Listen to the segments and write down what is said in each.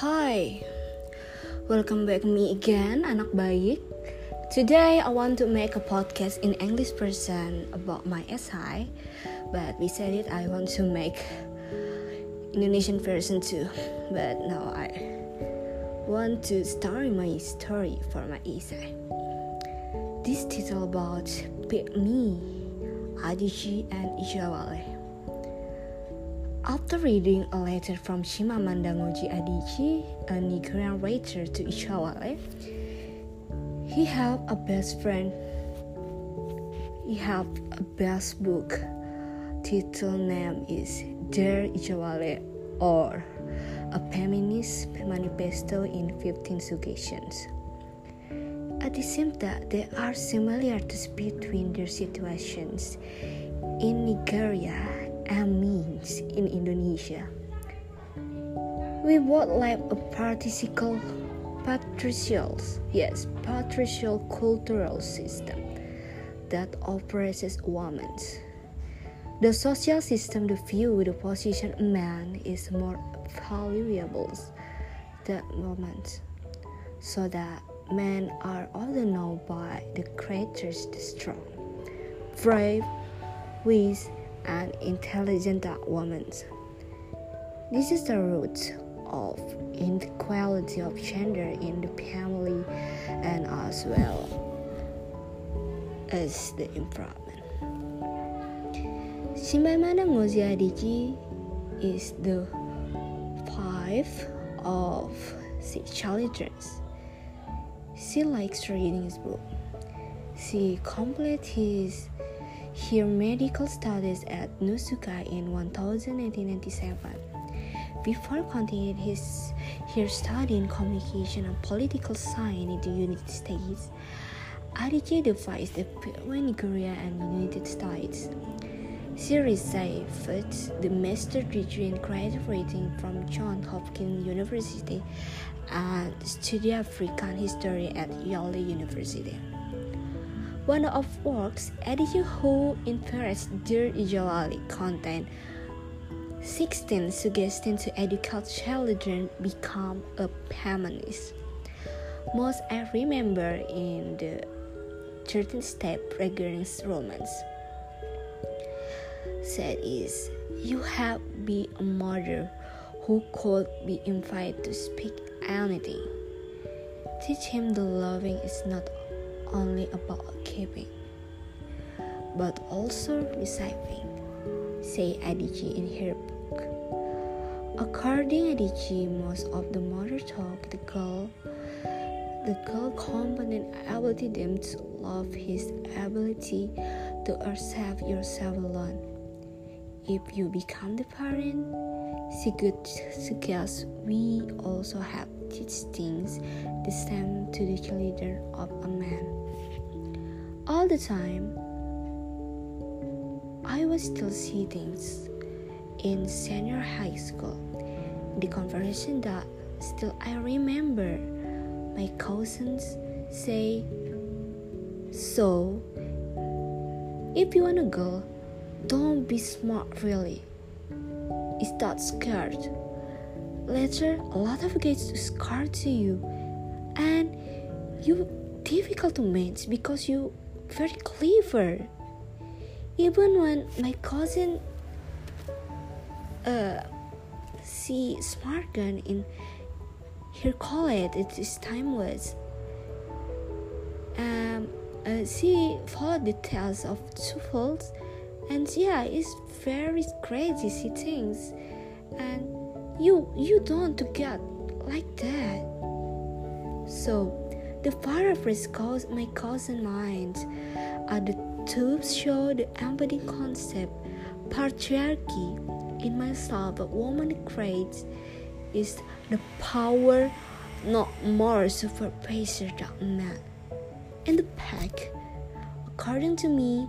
Hi, welcome back me again, anak baik. Today I want to make a podcast in English person about my SI, but we said it I want to make Indonesian version too. But now I want to start my story for my SI. This title about Pick Me, Adichie and Ijeawele. After reading a letter from Chimamanda Ngozi Adichie, a Nigerian writer to Ijeawele, he have a best friend. He have a best book. Title name is Dear Ijeawele or a feminist manifesto in 15 suggestions. At the same time, there are similarities between their situations in Nigeria and means in Indonesia. We both live a patriarchal, patriarchal, yes, patricial cultural system that oppresses women. The social system the view the position man is more valuable than women, so that men are often known by the creatures the strong, brave, wise, and intelligent women. This is the root of inequality of gender in the family and as well as the environment. Chimamanda Ngozi Adichie is the five of six children. She likes reading his book. She completed his her medical studies at Nsukka in 1997. Before continuing his her study in communication and political science in the United States, Adichie devised the Nigeria and United States. She received the master degree in writing from Johns Hopkins University and studied African history at Yale University. One of works edition who interest Dear Ijeawele content 16 suggestions to educate children become a feminist. Most I remember in the 13th step regarding romance said is you have be a mother who could be invited to speak anything. Teach him the loving is not only about keeping, but also receiving, say Adichie in her book. According to Adichie, most of the mother talk the girl the girl component ability them to love his ability to accept yourself alone. If you become the parent, she could suggest we also have teach things the same to the children of a man all the time. I was still sitting in senior high school. The conversation that still I remember my cousins say, So, if you wanna go, don't be smart really. Is that scared? Later, a lot of kids scared to you, and you difficult to manage because you very clever. Even when my cousin uh see smart gun in her college it is timeless. Um uh, she followed details of two folds and yeah it's very crazy she thinks and you you don't get like that so the fireflies cause my cousin mind are the tubes show the embedding concept patriarchy in myself a woman creates is the power not more superficial than man. And the pack, according to me,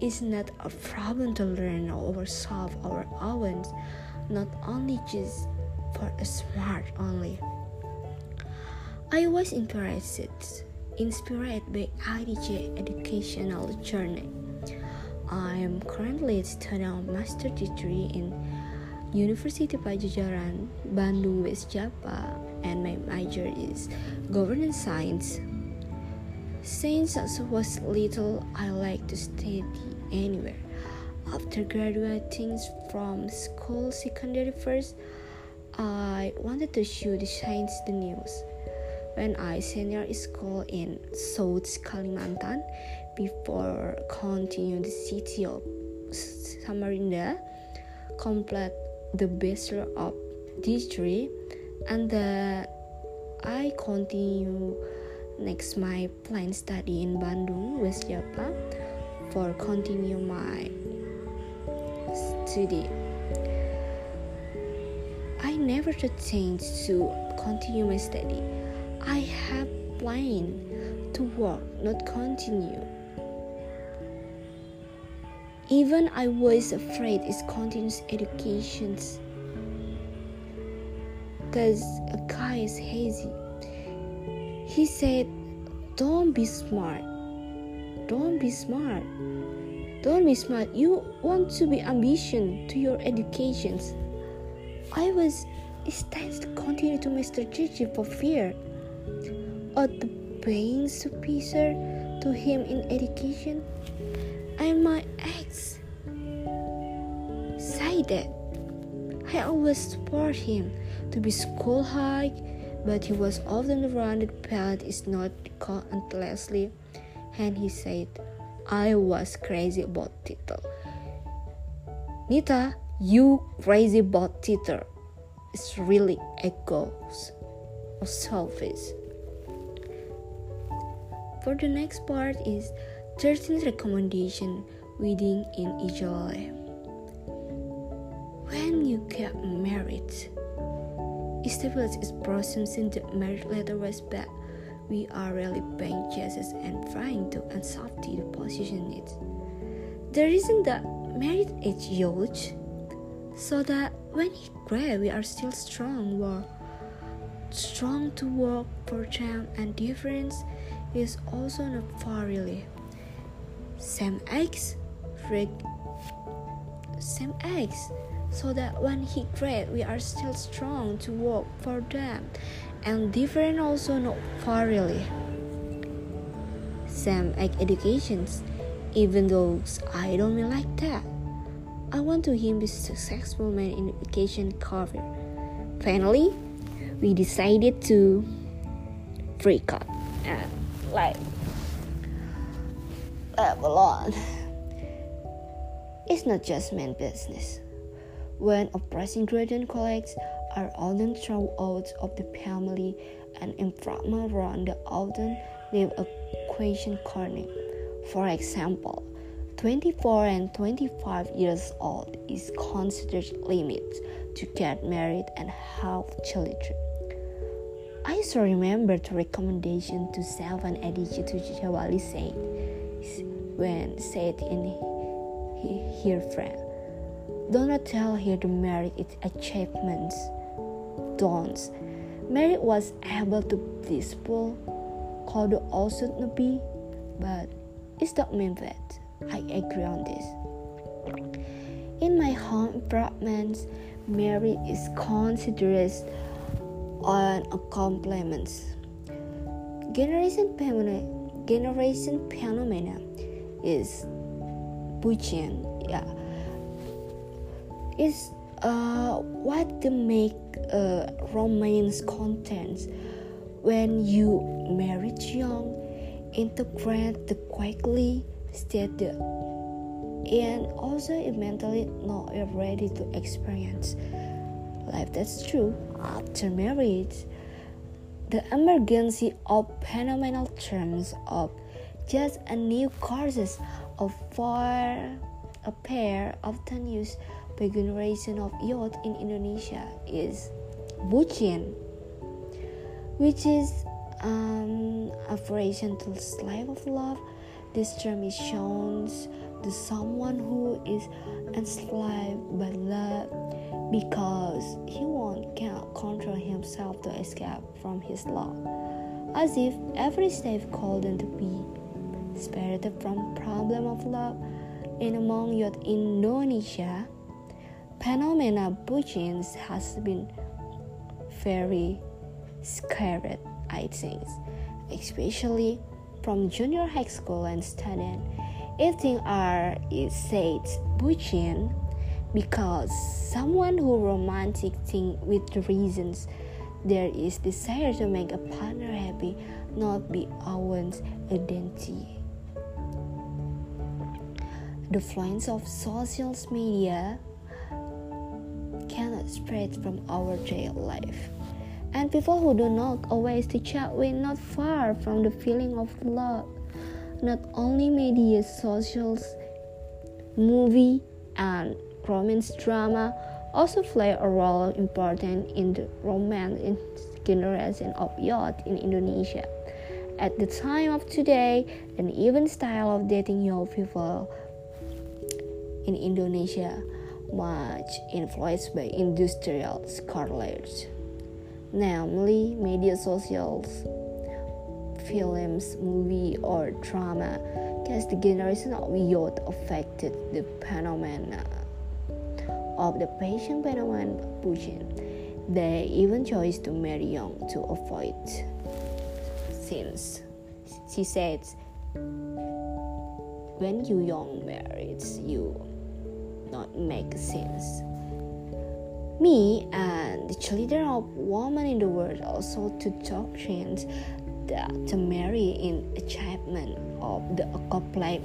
is not a problem to learn or solve our own, not only just for a smart only. I was interested, inspired by Adichie educational journey. I am currently studying master degree in University Padjadjaran, Bandung West Japa, and my major is governance science. Since I was little, I like to study anywhere. After graduating from school secondary first, I wanted to show the science the news. When I senior school in South Kalimantan, before continue the city of Samarinda, complete the Bachelor of History, and the I continue next my plan study in Bandung, West Java, for continue my study. I never change to continue my study. I have plan to work, not continue. Even I was afraid it's continuous education because a guy is hazy. He said, Don't be smart. Don't be smart. Don't be smart. You want to be ambition to your educations. I was time to continue to Mr. strategy for fear or the being superior to him in education. And my ex say that I always support him to be school high, but he was often around the path is not endlessly, and he said, I was crazy about Tito. Nita, you crazy about Tito. It's really echoes For the next part is 13 recommendation wedding in Ijole. When you get married, establish its process in the marriage letter was bad we are really paying chances and trying to unsofty the position it. The reason that married is huge, so that when he grow we are still strong work, strong to work for them and difference is also not far really. Same eggs, same eggs, so that when he great we are still strong to work for them and different also not far really. Same like educations, even though I don't like that. I want to him be successful man in education career. Finally, we decided to break up and like level on. It's not just man business. When oppressing graduate colleagues are often thrown out of the family and improvement around the often leave a question corner. For example, 24 and 25 years old is considered limit to get married and have children. I also remember the recommendation to self and edition to Jawali said when said in her friend. Do not tell her to marry its achievements dawns. Mary was able to please Paul, also to be, but it's not mean that I agree on this. In my home apartments, Mary is considered an compliment. Generation phenomena, generation phenomena is Buchian, yeah. Is uh, what to make uh, romance contents when you married young integrate the quickly state and also mentally not ready to experience life that's true after marriage the emergency of phenomenal terms of just a new courses of for a pair often used by generation of youth in Indonesia is bucin, which is um, a variation to slave of love. This term is shown to someone who is enslaved by love because he won't control himself to escape from his love, as if every slave called to be spared from problem of love. In among youth in Indonesia, phenomena bullying has been very scared, I think, especially from junior high school and student. If things are is said bullying because someone who romantic thing with reasons there is desire to make a partner happy, not be one's identity. The influence of social media cannot spread from our daily life. And people who do not always to chat with not far from the feeling of love. Not only media, socials, movie, and romance drama also play a role important in the romance generation of youth in Indonesia. At the time of today, an even style of dating young people in Indonesia much influenced by industrial scholars, namely media socials, films, movie, or drama, because the generation of youth affected the phenomena of the patient phenomenon pushing. They even chose to marry young to avoid sins. She says, when you young married, you not make sins. Me and the children of women in the world also to doctrines that to marry in achievement of the accomplishment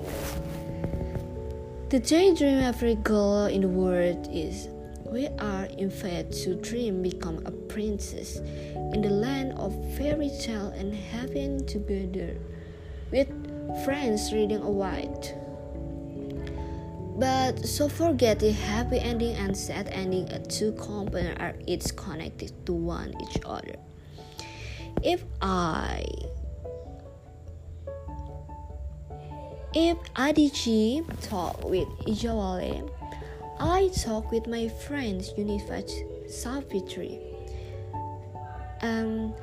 the daydream every girl in the world is we are in fact to dream become a princess in the land of fairy tale and heaven together with friends reading a white. But so forget the happy ending and sad ending a two components are each connected to one each other. If I If Adichie talk with Ijeawele, I talk with my friends Unifat Savitri. Um,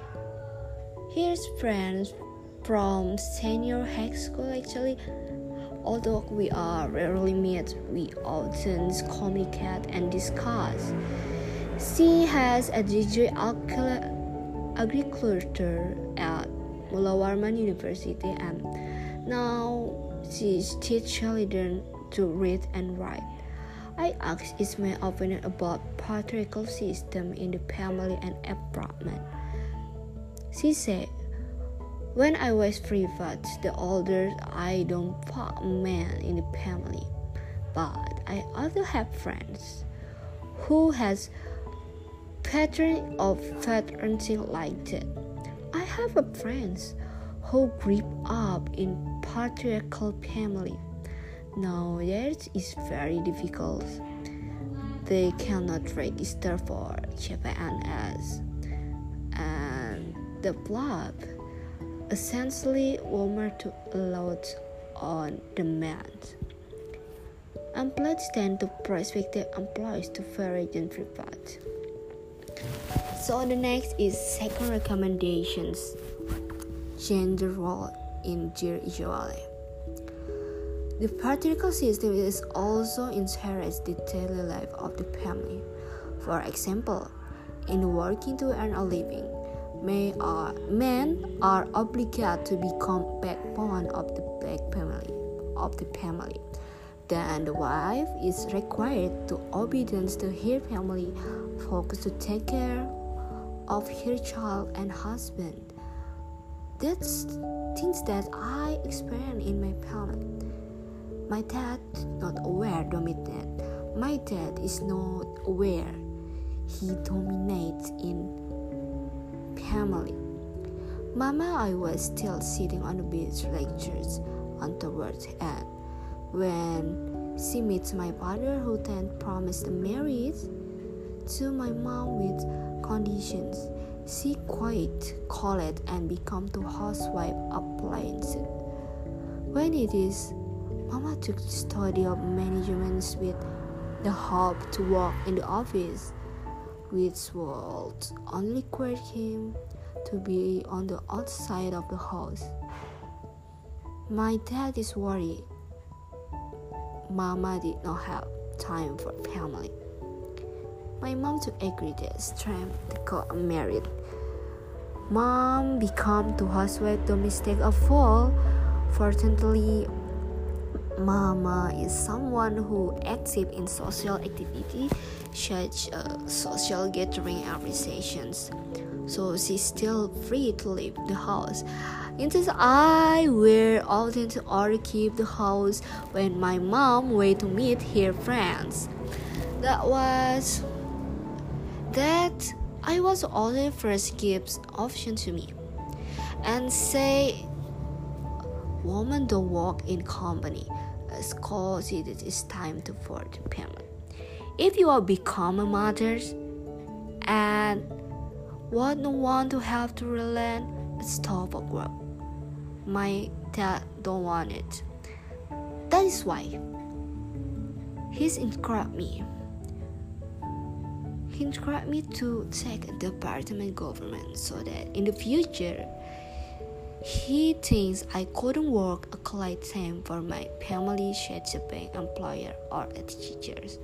here's friends from senior high school actually. Although we are rarely meet, we often communicate and discuss. She has a degree agriculture at Mulawarman University and now she teaches children to read and write. I asked is opinion about patriarchal system in the family and apartment. She said, when I was private, the older I don't put man in the family, but I also have friends who has pattern of parenting like that. I have a friends who grew up in patriarchal family. Now that is very difficult. They cannot register for CPNS and the blood essentially warmer to a lot on demand. Employees tend to prospective employees to very private. So the next is second recommendations gender role in Ijeawele. The patriarchal system is also inherits the daily life of the family. For example, in working to earn a living, men are, men are obligated to become backbone of the black family of the family. Then the wife is required to obedience to her family, focus to take care of her child and husband that's things that I experienced in my family. My dad not aware dominant. My dad is not aware he dominates in family. Mama, I was still sitting on the beach lectures on towards end when she meets my father who then promised marriage to my mom with conditions she quit college and become the housewife appliance. When it is, Mama took the study of management with the hope to work in the office, which would only require him to be on the outside of the house. My dad is worried. Mama did not have time for family. My mom to agree that strength got married. Mom become to housewife the mistake of all. Fortunately, Mama is someone who active in social activity such social gathering and sessions. So she's still free to leave the house. Instead, I were often to keep the house when my mom went to meet her friends. That was that I was always first gives option to me and say woman don't work in company as cause it is time to for the payment. If you are become a mother and want no one to have to relent, stop a work. My dad don't want it. That is why he's encouraged me he encouraged me to take the department government so that in the future he thinks I couldn't work a collect time for my family, such bank employer or a teachers.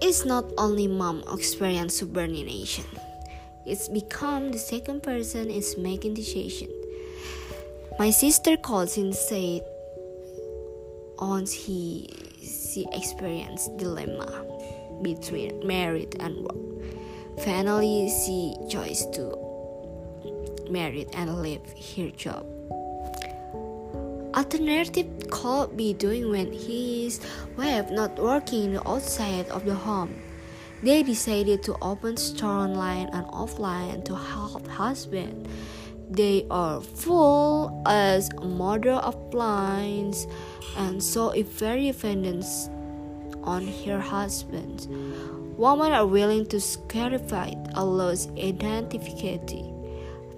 It's not only mom experience subordination. It's become the second person is making decision. My sister cousin said once he she experienced dilemma between married and work. Finally, she chose to marry and leave her job. Alternative could be doing when his wife not working outside of the home. They decided to open store online and offline to help husband. They are full as a mother of blinds and so if very dependent on her husband. Women are willing to sacrifice Allah's identity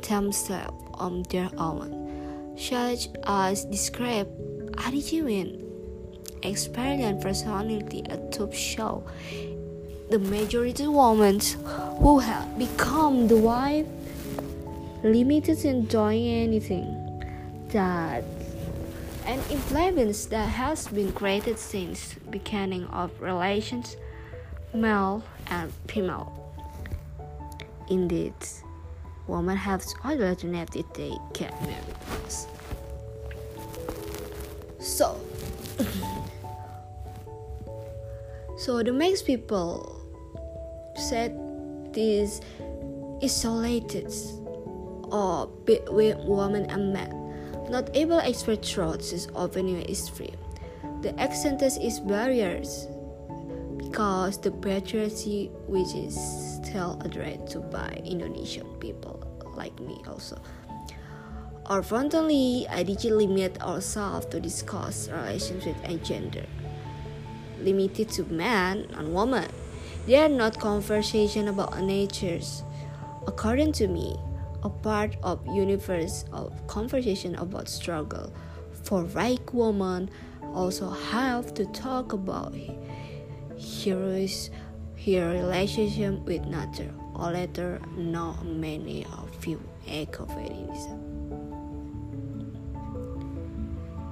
themselves on their own, such as describe attitude, experience, personality at top show. The majority of women who have become the wife limited to doing anything that an influence that has been created since beginning of relations male and female. Indeed women have other alternative they get married so so the makes people said this isolated or between women and man not able to express truths is often is free. The accent is barriers because the patriarchy which is still addressed to by Indonesian people like me also. Or frontally, I did limit ourselves to discuss relationships and gender. Limited to man and woman. They are not conversation about natures. According to me, a part of universe of conversation about struggle for right woman also have to talk about heroes her relationship with nature. Or later not many of you echo feminism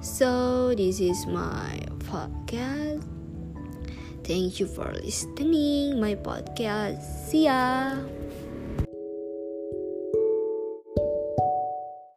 so this is my podcast. Thank you for listening my podcast. See ya